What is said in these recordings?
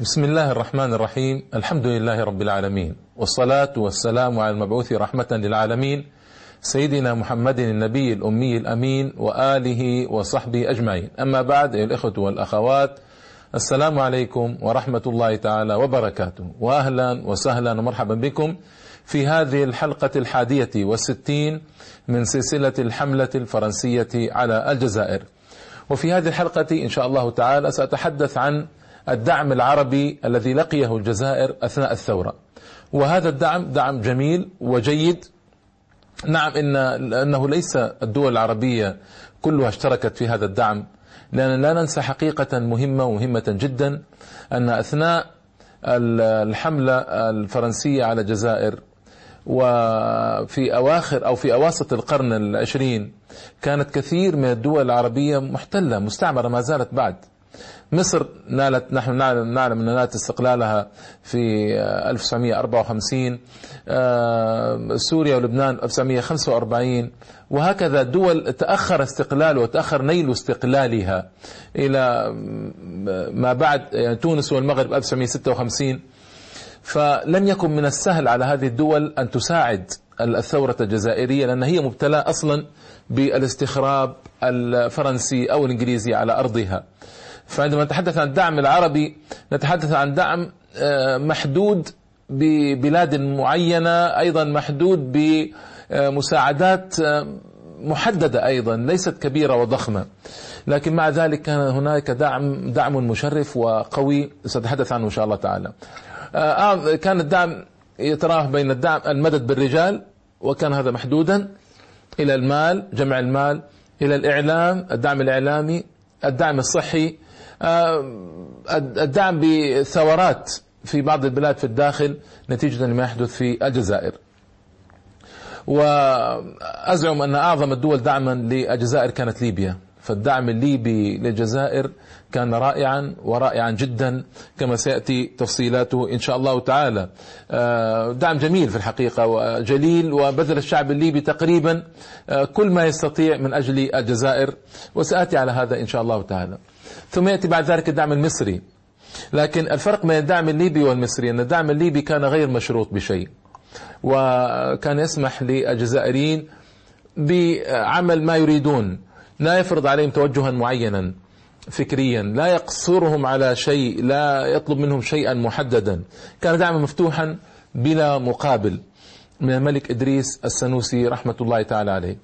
بسم الله الرحمن الرحيم الحمد لله رب العالمين والصلاة والسلام على المبعوث رحمة للعالمين سيدنا محمد النبي الأمي الأمين وآله وصحبه أجمعين أما بعد أيها الإخوة والأخوات السلام عليكم ورحمة الله تعالى وبركاته وأهلا وسهلا ومرحبا بكم في هذه الحلقة الحادية والستين من سلسلة الحملة الفرنسية على الجزائر وفي هذه الحلقة إن شاء الله تعالى سأتحدث عن الدعم العربي الذي لقيه الجزائر أثناء الثورة. وهذا الدعم دعم جميل وجيد. نعم إن أنه ليس الدول العربية كلها اشتركت في هذا الدعم لأن لا ننسى حقيقة مهمة ومهمة جدا أن أثناء الحملة الفرنسية على الجزائر وفي أواخر أو في أواسط القرن العشرين كانت كثير من الدول العربية محتلة مستعمرة ما زالت بعد. مصر نالت نحن نعلم نعلم ان نالت استقلالها في 1954 آه، سوريا ولبنان 1945 وهكذا دول تأخر استقلال وتأخر نيل استقلالها إلى ما بعد يعني تونس والمغرب 1956 فلم يكن من السهل على هذه الدول أن تساعد الثورة الجزائرية لأن هي مبتلى أصلا بالاستخراب الفرنسي أو الإنجليزي على أرضها. فعندما نتحدث عن الدعم العربي نتحدث عن دعم آه، محدود ببلاد معينة أيضا محدود بمساعدات آه، محددة أيضا ليست كبيرة وضخمة. لكن مع ذلك كان هناك دعم دعم مشرف وقوي سأتحدث عنه إن شاء الله تعالى. آه، كان الدعم يتراوح بين الدعم المدد بالرجال وكان هذا محدودا إلى المال جمع المال إلى الإعلام الدعم الإعلامي الدعم الصحي الدعم بثورات في بعض البلاد في الداخل نتيجة لما يحدث في الجزائر وأزعم أن أعظم الدول دعما للجزائر كانت ليبيا فالدعم الليبي للجزائر كان رائعا ورائعا جدا كما سيأتي تفصيلاته إن شاء الله تعالى. آه، دعم جميل في الحقيقة وجليل وبذل الشعب الليبي تقريبا آه، كل ما يستطيع من أجل الجزائر وسآتي على هذا إن شاء الله تعالى. ثم يأتي بعد ذلك الدعم المصري. لكن الفرق بين الدعم الليبي والمصري أن الدعم الليبي كان غير مشروط بشيء. وكان يسمح للجزائريين بعمل ما يريدون لا يفرض عليهم توجها معينا فكريا لا يقصرهم على شيء لا يطلب منهم شيئا محددا كان دعما مفتوحا بلا مقابل من الملك إدريس السنوسي رحمة الله تعالى عليه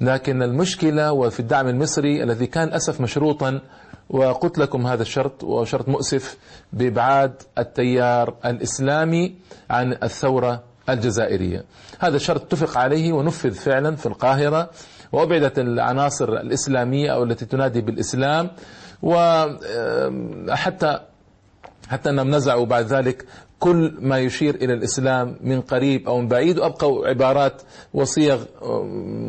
لكن المشكلة وفي الدعم المصري الذي كان أسف مشروطا وقلت لكم هذا الشرط وشرط مؤسف بإبعاد التيار الإسلامي عن الثورة الجزائرية. هذا الشرط اتفق عليه ونفذ فعلا في القاهرة وأبعدت العناصر الإسلامية أو التي تنادي بالإسلام وحتى حتى أنهم نزعوا بعد ذلك كل ما يشير إلى الإسلام من قريب أو من بعيد وأبقوا عبارات وصيغ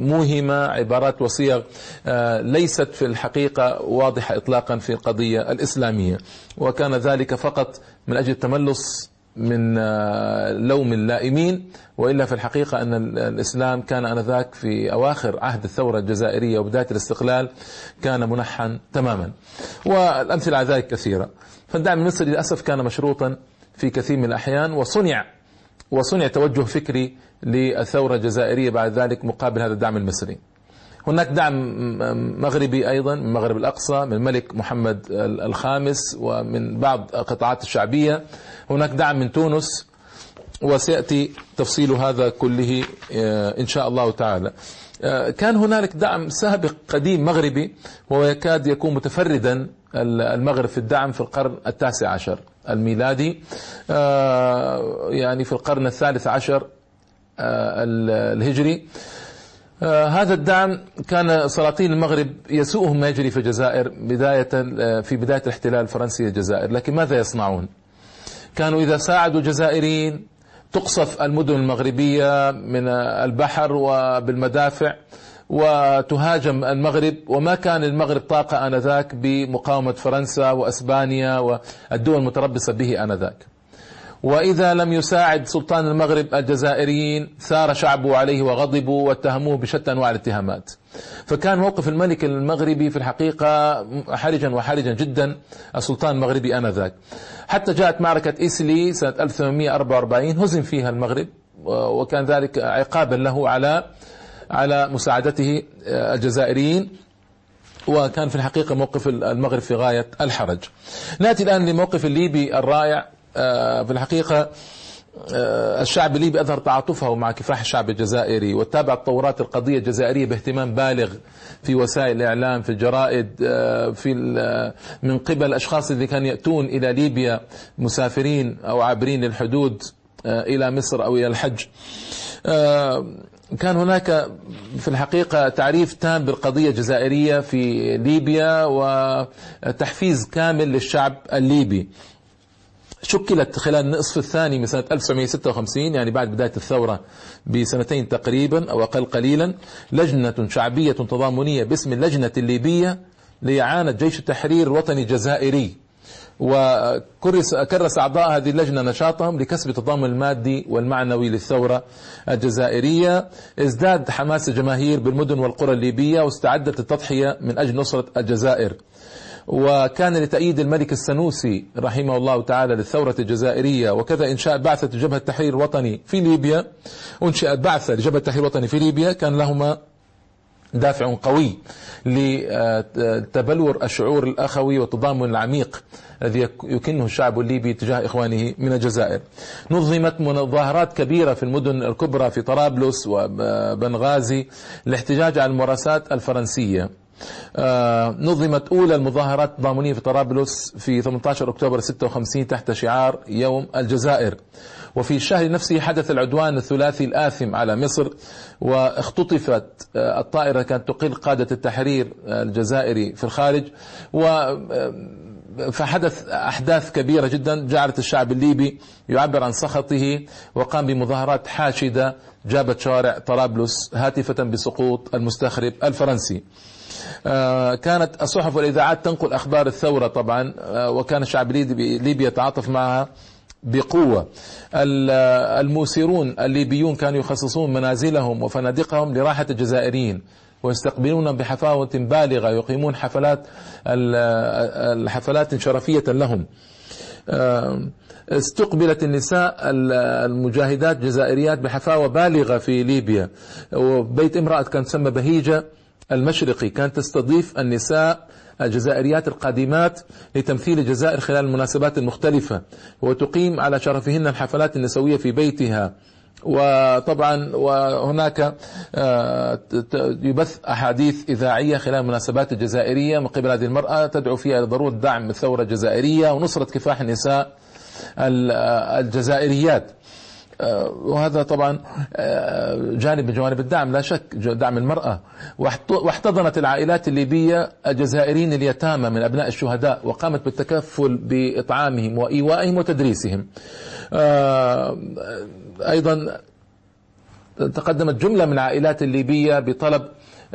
موهمة عبارات وصيغ آه، ليست في الحقيقة واضحة إطلاقا في القضية الإسلامية وكان ذلك فقط من أجل التملص من آه، لوم اللائمين وإلا في الحقيقة أن الإسلام كان آنذاك في أواخر عهد الثورة الجزائرية وبداية الاستقلال كان منحا تماما. والأمثلة على ذلك كثيرة. فالدعم المصري للأسف كان مشروطا في كثير من الأحيان وصنع وصنع توجه فكري للثورة الجزائرية بعد ذلك مقابل هذا الدعم المصري. هناك دعم مغربي أيضا من المغرب الأقصى من الملك محمد الخامس ومن بعض القطاعات الشعبية هناك دعم من تونس وسيأتي تفصيل هذا كله آه، إن شاء الله تعالى آه، كان هنالك دعم سابق قديم مغربي وهو يكاد يكون متفردا المغرب في الدعم في القرن التاسع عشر الميلادي. آه، يعني في القرن الثالث عشر الهجري. آه هذا الدعم كان سلاطين المغرب يسوءهم ما يجري في الجزائر بداية آه في بداية الاحتلال الفرنسي للجزائر. لكن ماذا يصنعون؟ كانوا إذا ساعدوا الجزائريين تقصف المدن المغربية من البحر وبالمدافع. وتهاجم المغرب وما كان المغرب طاقة آنذاك بمقاومة فرنسا وأسبانيا والدول المتربصة به آنذاك. وإذا لم يساعد سلطان المغرب الجزائريين ثار شعبه عليه وغضبوا واتهموه بشتى أنواع الاتهامات. فكان موقف الملك المغربي في الحقيقة حرجا وحرجا جدا السلطان المغربي آنذاك. حتى جاءت معركة إيسلي سنة 1844 هزم فيها المغرب وكان ذلك عقابا له على على مساعدته الجزائريين. وكان في الحقيقة موقف المغرب في غاية الحرج. نأتي الآن لموقف الليبي الرائع. آه، في الحقيقة آه، الشعب الليبي أظهر تعاطفه مع كفاح الشعب الجزائري وتابع تطورات القضية الجزائرية باهتمام بالغ في وسائل الإعلام في الجرائد آه، في من قبل الأشخاص الذين كانوا يأتون إلى ليبيا مسافرين أو عابرين للحدود إلى مصر أو إلى الحج. كان هناك في الحقيقة تعريف تام بالقضية الجزائرية في ليبيا وتحفيز كامل للشعب الليبي. شكلت خلال النصف الثاني من سنة 1956 يعني بعد بداية الثورة بسنتين تقريبا أو أقل قليلا لجنة شعبية تضامنية باسم اللجنة الليبية لإعانة جيش التحرير الوطني الجزائري. وكرس كرس أعضاء هذه اللجنة نشاطهم لكسب التضامن المادي والمعنوي للثورة الجزائرية. ازداد حماس الجماهير بالمدن والقرى الليبية واستعدت التضحية من أجل نصرة الجزائر. وكان لتأييد الملك السنوسي رحمه الله تعالى للثورة الجزائرية وكذا إنشاء بعثة جبهة التحرير الوطني في ليبيا. أنشئت بعثة لجبهة التحرير الوطني في ليبيا كان لهما دافع قوي لتبلور الشعور الأخوي والتضامن العميق الذي يكنه الشعب الليبي تجاه إخوانه من الجزائر. نظمت مظاهرات كبيرة في المدن الكبرى في طرابلس وبنغازي للاحتجاج على الممارسات الفرنسية. آه، نظمت أولى المظاهرات الضامنية في طرابلس في 18 أكتوبر 56 تحت شعار يوم الجزائر. وفي الشهر نفسه حدث العدوان الثلاثي الآثم على مصر واختطفت آه، الطائرة كانت تقل قادة التحرير الجزائري في الخارج و آه، فحدث أحداث كبيرة جدا. جعلت الشعب الليبي يعبر عن سخطه وقام بمظاهرات حاشدة. جابت شوارع طرابلس هاتفة بسقوط المستخرب الفرنسي. آه، كانت الصحف والإذاعات تنقل أخبار الثورة طبعا آه، وكان الشعب الليبي يتعاطف معها. بقوة. الموسرون الليبيون كانوا يخصصون منازلهم وفنادقهم لراحة الجزائريين ويستقبلون بحفاوة بالغة يقيمون حفلات الحفلات شرفية لهم. آه، استقبلت النساء المجاهدات الجزائريات بحفاوة بالغة في ليبيا. وبيت امرأة كان تسمى بهيجة المشرقي كانت تستضيف النساء الجزائريات القادمات لتمثيل الجزائر خلال المناسبات المختلفة وتقيم على شرفهن الحفلات النسوية في بيتها. وطبعا وهناك آه، يبث أحاديث إذاعية خلال المناسبات الجزائرية. من قبل هذه المرأة تدعو فيها لضروره دعم الثورة الجزائرية ونصرة كفاح النساء الجزائريات آه، وهذا طبعا آه، جانب من جوانب الدعم لا شك دعم المرأة. واحتضنت العائلات الليبية الجزائريين اليتامى من أبناء الشهداء وقامت بالتكفل بإطعامهم وإيوائهم وتدريسهم. آه، أيضا تقدمت جملة من العائلات الليبية بطلب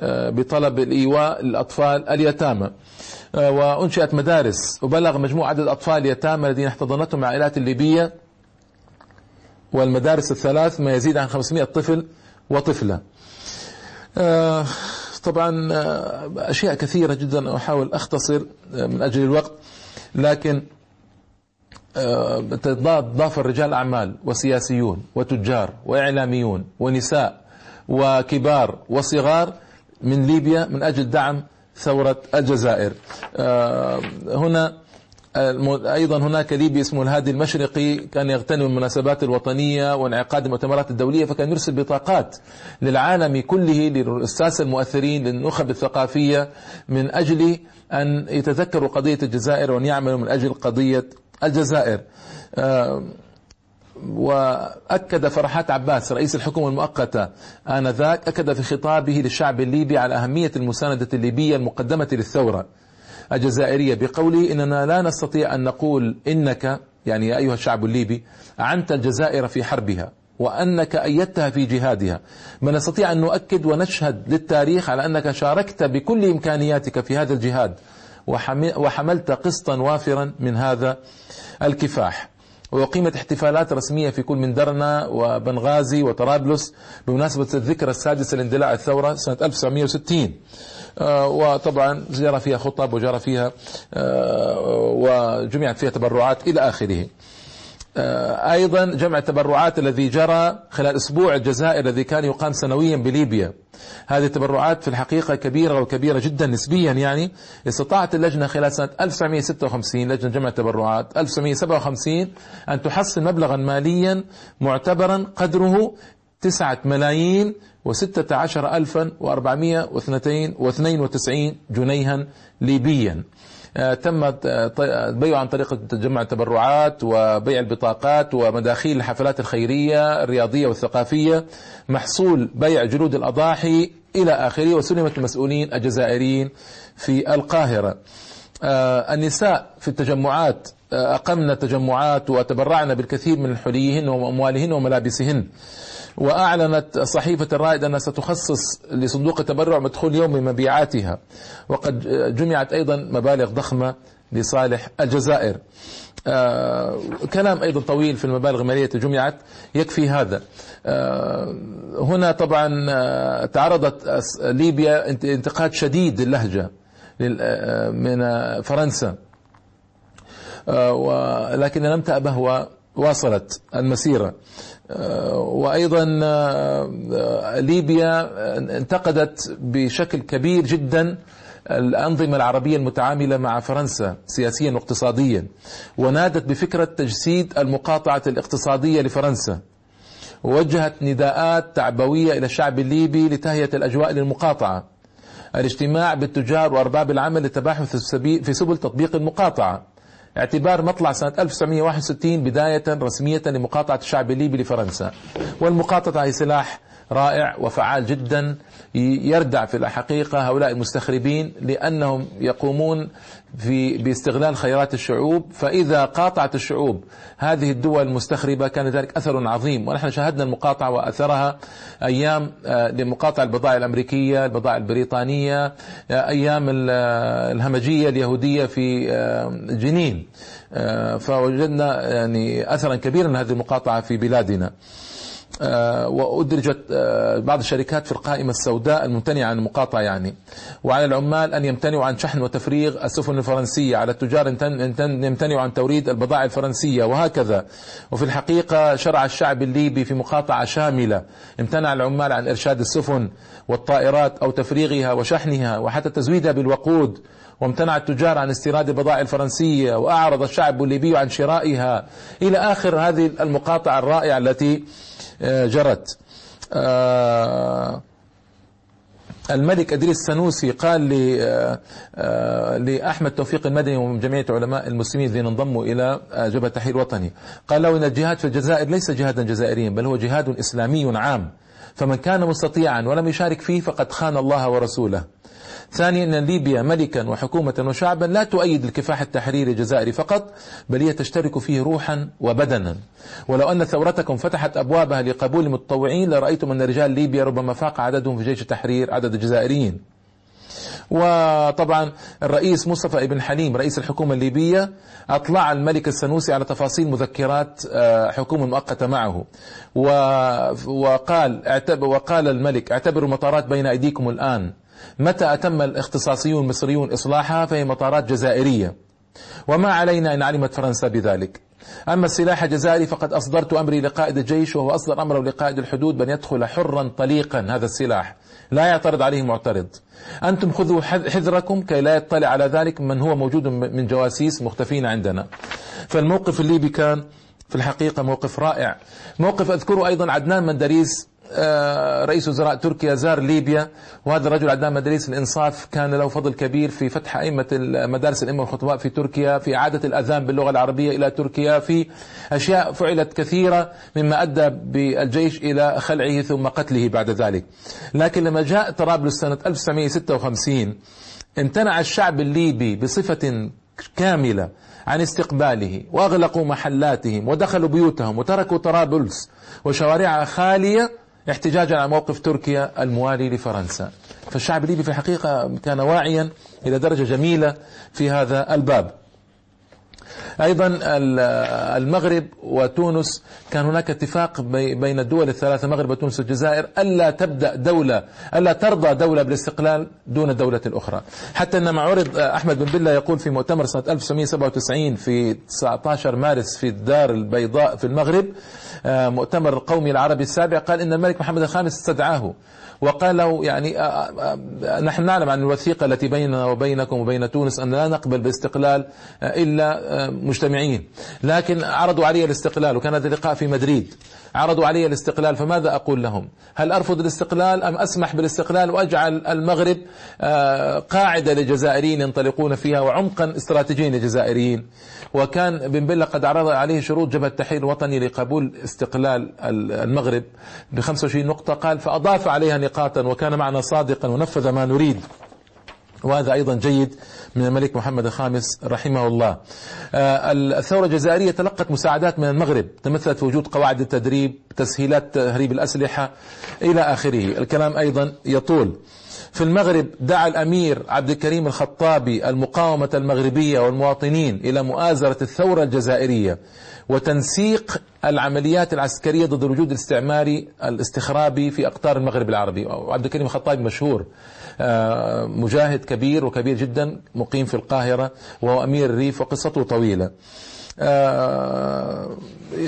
بطلب الإيواء للأطفال اليتامى. وأنشئت مدارس وبلغ مجموع عدد الأطفال اليتامى الذين احتضنتهم العائلات الليبية. والمدارس الثلاث ما يزيد عن 500 طفل وطفلة. آه، طبعا آه، أشياء كثيرة جدا أحاول أختصر آه، من أجل الوقت. لكن تضاف رجال أعمال وسياسيون وتجار وإعلاميون ونساء وكبار وصغار من ليبيا من أجل دعم ثورة الجزائر. هنا أيضا هناك ليبي اسمه الهادي المشرقي كان يغتنم المناسبات الوطنية وانعقاد المؤتمرات الدولية فكان يرسل بطاقات للعالم كله للساسه المؤثرين للنخب الثقافية من أجل أن يتذكروا قضية الجزائر وأن يعملوا من أجل قضية الجزائر. آه، وأكد فرحات عباس رئيس الحكومة المؤقتة آنذاك أكد في خطابه للشعب الليبي على أهمية المساندة الليبية المقدمة للثورة الجزائرية بقوله إننا لا نستطيع أن نقول إنك يعني يا أيها الشعب الليبي أعنت الجزائر في حربها وأنك أيدتها في جهادها. ما نستطيع أن نؤكد ونشهد للتاريخ على أنك شاركت بكل إمكانياتك في هذا الجهاد وحملت قسطا وافرا من هذا الكفاح. وأقيمت احتفالات رسمية في كل من درنا وبنغازي وطرابلس بمناسبة الذكرى السادسة لاندلاع الثورة سنة 1960 آه، وطبعا جرى فيها خطب وجرى فيها آه، وجمعت فيها تبرعات إلى آخره. آه، أيضا جمع التبرعات الذي جرى خلال أسبوع الجزائر الذي كان يقام سنويا بليبيا. هذه التبرعات في الحقيقة كبيرة وكبيرة جدا نسبيا يعني استطاعت اللجنة خلال سنة 1956 لجنة جمع التبرعات 1957 أن تحصل مبلغا ماليا معتبرا قدره تسعة ملايين وستة عشر ألفا وأربعمائة واثنين وتسعين جنيها ليبيا. آه، تم البيع عن طريق جمع التبرعات وبيع البطاقات ومداخيل الحفلات الخيرية الرياضية والثقافية محصول بيع جلود الأضاحي إلى آخره وسلمت المسؤولين الجزائريين في القاهرة. آه، النساء في التجمعات آه، أقمنا تجمعات وتبرعنا بالكثير من حليهن وأموالهن وملابسهن. وأعلنت صحيفة الرائد أنها ستخصص لصندوق التبرع مدخول يومي مبيعاتها. وقد جمعت أيضا مبالغ ضخمة لصالح الجزائر. آه كلام أيضا طويل في المبالغ المالية جمعت يكفي هذا. آه هنا طبعا آه تعرضت ليبيا انتقاد شديد للهجة. آه، من فرنسا. آه، ولكن لم تأبه وواصلت المسيرة. آه، وأيضا آه، ليبيا انتقدت بشكل كبير جدا الأنظمة العربية المتعاملة مع فرنسا سياسيا واقتصاديا ونادت بفكرة تجسيد المقاطعة الاقتصادية لفرنسا. ووجهت نداءات تعبوية إلى الشعب الليبي لتهيئة الأجواء للمقاطعة. الاجتماع بالتجار وأرباب العمل للتباحث في سبل تطبيق المقاطعة. اعتبار مطلع سنة 1961 بداية رسمية لمقاطعة الشعب الليبي لفرنسا. والمقاطعة هي سلاح رائع وفعال جدا يردع في الحقيقة هؤلاء المستخربين لأنهم يقومون في باستغلال خيرات الشعوب فإذا قاطعت الشعوب هذه الدول المستخربة كان ذلك أثر عظيم. ونحن شاهدنا المقاطعة وأثرها أيام آه، لمقاطعة البضائع الأمريكية البضائع البريطانية آه، أيام الهمجية اليهودية في آه، جنين. فوجدنا يعني أثرا كبيرا لهذه المقاطعة في بلادنا. آه، وأدرجت آه، بعض الشركات في القائمة السوداء الممتنعة عن المقاطعة يعني. وعلى العمال أن يمتنعوا عن شحن وتفريغ السفن الفرنسية. على التجار أن يمتنعوا عن توريد البضائع الفرنسية وهكذا. وفي الحقيقة شرع الشعب الليبي في مقاطعة شاملة. امتنع العمال عن إرشاد السفن والطائرات أو تفريغها وشحنها وحتى تزويدها بالوقود. وامتنع التجار عن استيراد البضائع الفرنسية. وأعرض الشعب الليبي عن شرائها. إلى آخر هذه المقاطعة الرائعة التي جرت. آه، الملك أدريس السنوسي قال آه، لأحمد توفيق المدني ومن جمعية علماء المسلمين الذين انضموا إلى جبهة التحرير الوطني قال له إن الجهاد في الجزائر ليس جهادا جزائريا بل هو جهاد إسلامي عام. فمن كان مستطيعا ولم يشارك فيه فقد خان الله ورسوله. ثانيا أن ليبيا ملكا وحكومة وشعبا لا تؤيد الكفاح التحريري الجزائري فقط بل هي تشترك فيه روحا وبدنا. ولو أن ثورتكم فتحت أبوابها لقبول المتطوعين لرأيتم أن رجال ليبيا ربما فاق عددهم في جيش التحرير عدد الجزائريين. وطبعا الرئيس مصطفى ابن حليم رئيس الحكومة الليبية أطلع الملك السنوسي على تفاصيل مذكرات آه، حكومة مؤقتة معه. وقال وقال الملك اعتبروا المطارات بين أيديكم الآن. متى أتم الاختصاصيون المصريون إصلاحها فهي مطارات جزائرية. وما علينا إن علمت فرنسا بذلك. أما السلاح الجزائري فقد أصدرت أمري لقائد الجيش وهو أصدر أمره لقائد الحدود بأن يدخل حرا طليقا هذا السلاح. لا يعترض عليه معترض. أنتم خذوا حذركم كي لا يطلع على ذلك من هو موجود من جواسيس مختفين عندنا. فالموقف الليبي كان في الحقيقة موقف رائع. موقف أذكره أيضا عدنان مندريس رئيس وزراء تركيا زار ليبيا. وهذا الرجل عدنان مدريس الإنصاف كان له فضل كبير في فتح أئمة مدارس الأئمة والخطباء في تركيا في إعادة الأذان باللغة العربية إلى تركيا في أشياء فعلت كثيرة مما أدى بالجيش إلى خلعه ثم قتله بعد ذلك. لكن لما جاء طرابلس سنة 1956 امتنع الشعب الليبي بصفة كاملة عن استقباله واغلقوا محلاتهم ودخلوا بيوتهم وتركوا طرابلس وشوارعها خالية احتجاجا على موقف تركيا الموالي لفرنسا. فالشعب الليبي في الحقيقة كان واعيا إلى درجة جميلة في هذا الباب. أيضا المغرب وتونس كان هناك اتفاق بين الدول الثلاثة المغرب وتونس والجزائر ألا تبدأ دولة ألا ترضى دولة بالاستقلال دون دولة أخرى حتى أن عرض أحمد بن بلة يقول في مؤتمر سنة 1997 في 19 مارس في الدار البيضاء في المغرب آه، مؤتمر القومي العربي السابع قال إن الملك محمد الخامس استدعاه. وقال له يعني آه، آه، نحن نعلم عن الوثيقة التي بيننا وبينكم وبين تونس أن لا نقبل باستقلال إلا مجتمعين. لكن عرضوا علي الاستقلال وكان هذا اللقاء في مدريد. عرضوا علي الاستقلال فماذا أقول لهم؟ هل أرفض الاستقلال أم أسمح بالاستقلال وأجعل المغرب قاعدة للجزائريين ينطلقون فيها وعمقا استراتيجيا للجزائريين وكان بن بلة قد عرض عليه شروط جبهة التحرير الوطني لقبول استقلال المغرب ب 25 نقطة قال فأضاف عليها نقاطا وكان معنا صادقا ونفذ ما نريد. وهذا أيضا جيد من الملك محمد الخامس رحمه الله. آه، الثورة الجزائرية تلقت مساعدات من المغرب تمثلت في وجود قواعد التدريب تسهيلات تهريب الأسلحة إلى آخره. الكلام أيضا يطول. في المغرب دعا الأمير عبد الكريم الخطابي المقاومة المغربية والمواطنين إلى مؤازرة الثورة الجزائرية. وتنسيق العمليات العسكرية ضد الوجود الاستعماري الاستخرابي في أقطار المغرب العربي. وعبد الكريم الخطابي مشهور آه، مجاهد كبير وكبير جدا مقيم في القاهرة وهو أمير الريف وقصته طويلة. آه،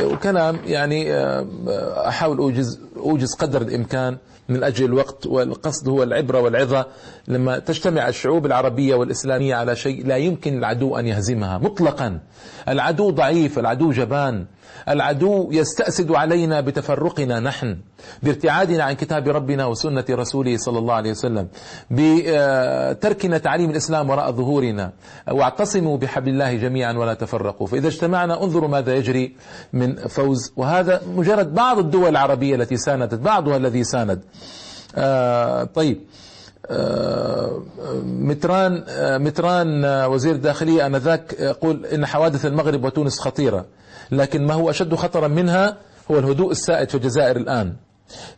وكلام يعني آه، أحاول أوجز, أوجز قدر الإمكان من أجل الوقت والقصد هو العبرة والعظة لما تجتمع الشعوب العربية والإسلامية على شيء لا يمكن العدو أن يهزمها مطلقا. العدو ضعيف العدو جبان. العدو يستأسد علينا بتفرقنا نحن بارتعادنا عن كتاب ربنا وسنة رسوله صلى الله عليه وسلم بتركنا تعليم الإسلام وراء ظهورنا واعتصموا بحبل الله جميعا ولا تفرقوا. فإذا اجتمعنا انظروا ماذا يجري من فوز. وهذا مجرد بعض الدول العربية التي ساندت بعضها الذي ساند. آه طيب. آه متران آه متران آه وزير الداخلية آنذاك يقول إن حوادث المغرب وتونس خطيرة. لكن ما هو أشد خطرا منها هو الهدوء السائد في الجزائر الآن.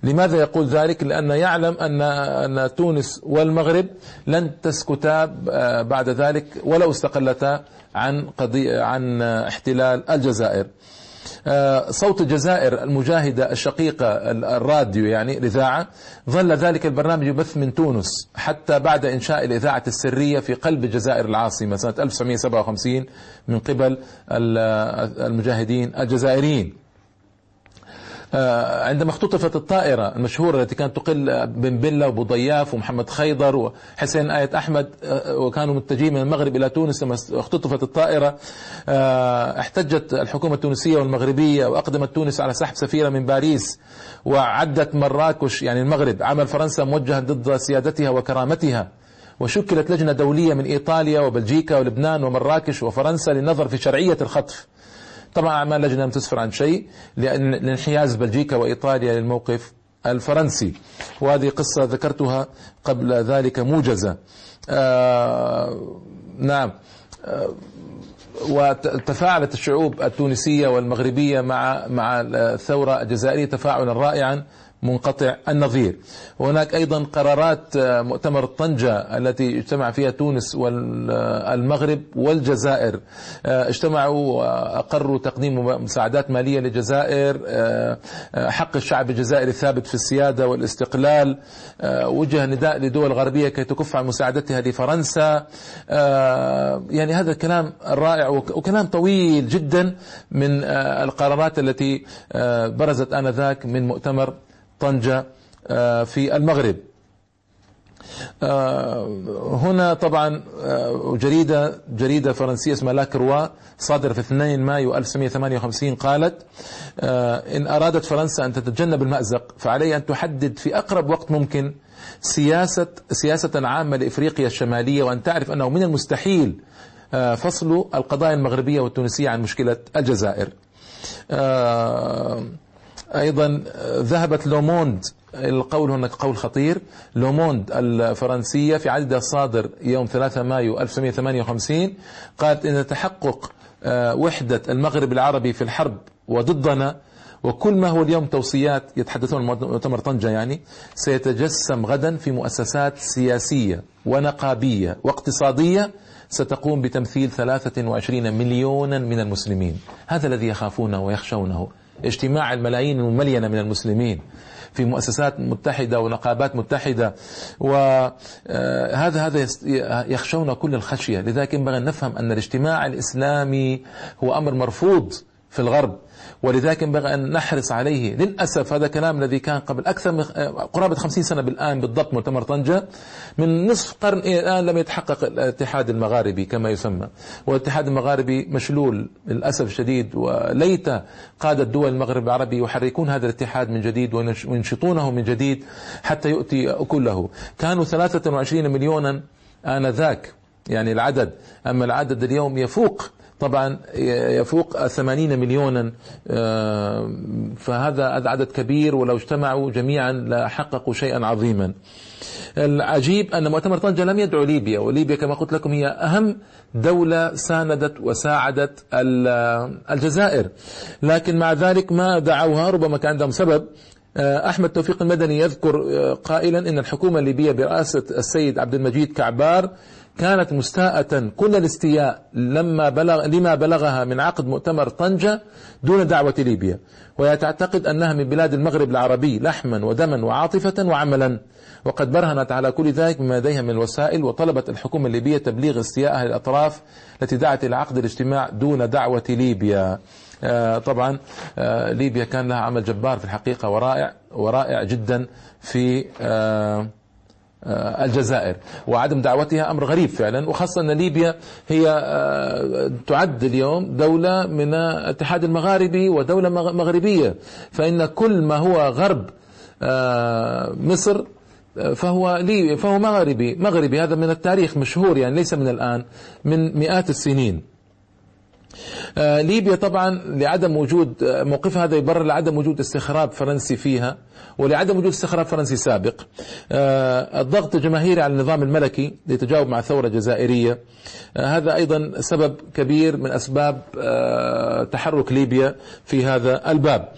لماذا يقول ذلك؟ لأن يعلم أن أن تونس والمغرب لن تسكتا آه، بعد ذلك ولو استقلتا عن قضية عن احتلال الجزائر. صوت الجزائر المجاهدة الشقيقة الراديو يعني الإذاعة. ظل ذلك البرنامج يبث من تونس حتى بعد إنشاء الإذاعة السرية في قلب الجزائر العاصمة سنة 1957 من قبل المجاهدين الجزائريين. آه، عندما اختطفت الطائرة المشهورة التي كانت تقل بن بلة وأبو ضياف ومحمد خيضر وحسين آية أحمد آه، وكانوا متجهين من المغرب إلى تونس لما اختطفت الطائرة آه، احتجت الحكومة التونسية والمغربية وأقدمت تونس على سحب سفيرة من باريس وعدت مراكش يعني المغرب عمل فرنسا موجها ضد سيادتها وكرامتها وشكلت لجنة دولية من إيطاليا وبلجيكا ولبنان ومراكش وفرنسا للنظر في شرعية الخطف. طبعا أعمال لجنة لم تسفر عن شيء لأن لانحياز بلجيكا وإيطاليا للموقف الفرنسي. وهذه قصة ذكرتها قبل ذلك موجزة. آه نعم. آه وتفاعلت الشعوب التونسية والمغربية مع مع الثورة الجزائرية تفاعلا رائعا. منقطع النظير. وهناك أيضا قرارات آه، مؤتمر طنجة التي اجتمع فيها تونس والمغرب والجزائر. آه، اجتمعوا وأقروا تقديم مساعدات مالية للجزائر آه، حق الشعب الجزائري الثابت في السيادة والاستقلال. وجه نداء لدول غربية كي تكف عن مساعدتها لفرنسا. يعني هذا الكلام الرائع وكلام طويل جدا من القرارات التي برزت آنذاك من مؤتمر طنجة آه، في المغرب. آه، هنا طبعا آه، جريدة جريدة فرنسية اسمها لاكروا صادرة في 2 مايو 1958 قالت إن أرادت فرنسا أن تتجنب المأزق فعليها أن تحدد في أقرب وقت ممكن سياسة سياسة عامة لإفريقيا الشمالية وأن تعرف أنه من المستحيل فصل القضايا المغربية والتونسية عن مشكلة الجزائر. أيضا ذهبت لوموند. القول هناك قول خطير. لوموند الفرنسية في عدد صادر يوم 3 مايو 1958 قالت إن تحقق آه، وحدة المغرب العربي في الحرب وضدنا وكل ما هو اليوم توصيات يتحدثون مؤتمر طنجة يعني سيتجسم غدا في مؤسسات سياسية ونقابية واقتصادية ستقوم بتمثيل 23 مليونا من المسلمين. هذا الذي يخافونه ويخشونه. اجتماع الملايين المملينة من المسلمين في مؤسسات متحدة ونقابات متحدة وهذا هذا يخشون كل الخشية. لذلك ينبغي أن نفهم أن الاجتماع الإسلامي هو أمر مرفوض. في الغرب. ولذلك ينبغي أن نحرص عليه. للأسف هذا كلام الذي كان قبل أكثر من قرابة خمسين سنة بالآن بالضبط مؤتمر طنجة. من نصف قرن إلى الآن لم يتحقق الاتحاد المغاربي كما يسمى. والاتحاد المغاربي مشلول للأسف الشديد وليت قادة دول المغرب العربي يحركون هذا الاتحاد من جديد وينشطونه من جديد حتى يؤتي أكله كانوا 23 مليونا آنذاك يعني العدد. أما العدد اليوم يفوق طبعا يفوق ثمانين مليونا آه، فهذا عدد كبير ولو اجتمعوا جميعا لحققوا شيئا عظيما. العجيب أن مؤتمر طنجة لم يدعو ليبيا وليبيا كما قلت لكم هي أهم دولة ساندت وساعدت الجزائر. لكن مع ذلك ما دعوها ربما كان عندهم سبب. آه، أحمد توفيق المدني يذكر آه، قائلا أن الحكومة الليبية برئاسة السيد عبد المجيد كعبار كانت مستاءة. كل الاستياء لما بلغ لما بلغها من عقد مؤتمر طنجة دون دعوة ليبيا. وهي تعتقد أنها من بلاد المغرب العربي لحما ودما وعاطفة وعملا. وقد برهنت على كل ذلك بما لديها من الوسائل وطلبت الحكومة الليبية تبليغ استيائها للأطراف التي دعت إلى عقد الاجتماع دون دعوة ليبيا. آه، طبعا آه، ليبيا كان لها عمل جبار في الحقيقة ورائع ورائع جدا في آه، الجزائر. وعدم دعوتها أمر غريب فعلا وخاصة أن ليبيا هي آه، تعد اليوم دولة من الاتحاد المغاربي ودولة مغربية. فإن كل ما هو غرب آه، مصر فهو لي فهو مغربي. مغربي هذا من التاريخ مشهور يعني ليس من الآن من مئات السنين. آه، ليبيا طبعا لعدم وجود آه، موقفها هذا يبرر لعدم وجود استخراب فرنسي فيها ولعدم وجود استخراب فرنسي سابق. آه، الضغط الجماهيري على النظام الملكي ليتجاوب مع ثورة جزائرية. هذا أيضا سبب كبير من أسباب تحرك ليبيا في هذا الباب.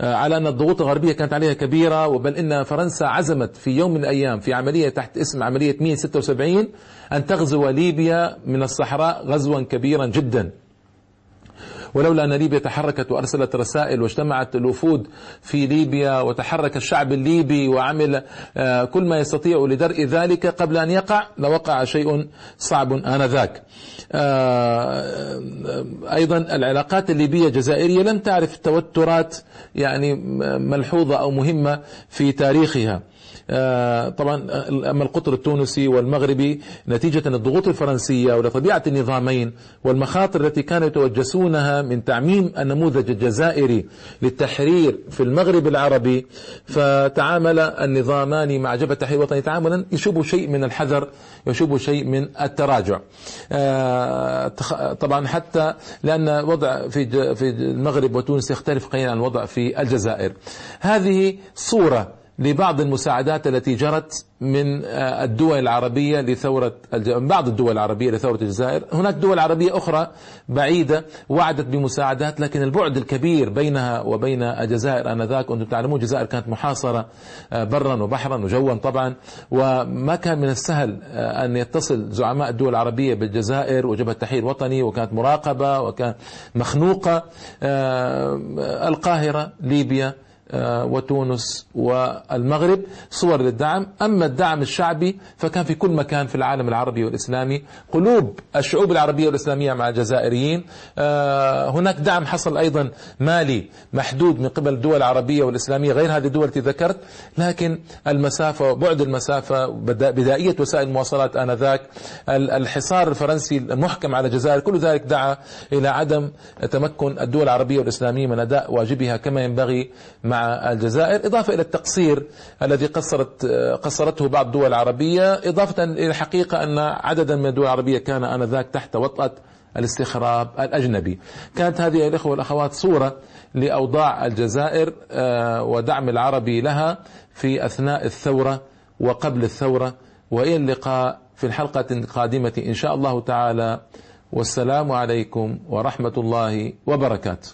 على أن الضغوط الغربية كانت عليها كبيرة وبل إن فرنسا عزمت في يوم من الأيام في عملية تحت اسم عملية 176 أن تغزو ليبيا من الصحراء غزوا كبيرا جدا. ولولا أن ليبيا تحركت وأرسلت رسائل واجتمعت الوفود في ليبيا وتحرك الشعب الليبي وعمل آه، كل ما يستطيع لدرء ذلك قبل أن يقع لوقع شيء صعب آنذاك. آه، أيضا العلاقات الليبية الجزائرية لم تعرف توترات يعني ملحوظة أو مهمة في تاريخها. آه، طبعا أما القطر التونسي والمغربي نتيجة الضغوط الفرنسية ولطبيعة النظامين والمخاطر التي كانوا يتوجسونها من تعميم النموذج الجزائري للتحرير في المغرب العربي فتعامل النظامان مع جبهة التحرير الوطني تعاملا يشوب شيء من الحذر يشوب شيء من التراجع. آه، طبعا حتى لأن وضع في في المغرب وتونس يختلف قليلا عن الوضع في الجزائر. هذه صورة لبعض المساعدات التي جرت من آه، الدول العربية لثورة بعض الدول العربية لثورة الجزائر هناك دول عربية أخرى بعيدة وعدت بمساعدات لكن البعد الكبير بينها وبين الجزائر آنذاك وأنتم تعلمون الجزائر كانت محاصرة آه، برا وبحرا وجوا طبعا. وما كان من السهل آه، أن يتصل زعماء الدول العربية بالجزائر وجبهة التحرير الوطني وكانت مراقبة وكانت مخنوقة القاهرة ليبيا وتونس والمغرب صور للدعم. أما الدعم الشعبي فكان في كل مكان في العالم العربي والإسلامي. قلوب الشعوب العربية والإسلامية مع الجزائريين. آه، هناك دعم حصل أيضا مالي محدود من قبل الدول العربية والإسلامية غير هذه الدول التي ذكرت. لكن المسافة وبعد المسافة بدائية وسائل المواصلات آنذاك. الحصار الفرنسي المحكم على الجزائر كل ذلك دعا إلى عدم تمكن الدول العربية والإسلامية من أداء واجبها كما ينبغي مع الجزائر إضافة إلى التقصير الذي قصرت قصرته بعض الدول العربية إضافة إلى الحقيقة أن عددا من الدول العربية كان آنذاك تحت وطأة الاستخراب الأجنبي. كانت هذه الإخوة والأخوات صورة لأوضاع الجزائر آه، ودعم العربي لها في أثناء الثورة وقبل الثورة وإلى اللقاء في الحلقة القادمة إن شاء الله تعالى. والسلام عليكم ورحمة الله وبركاته.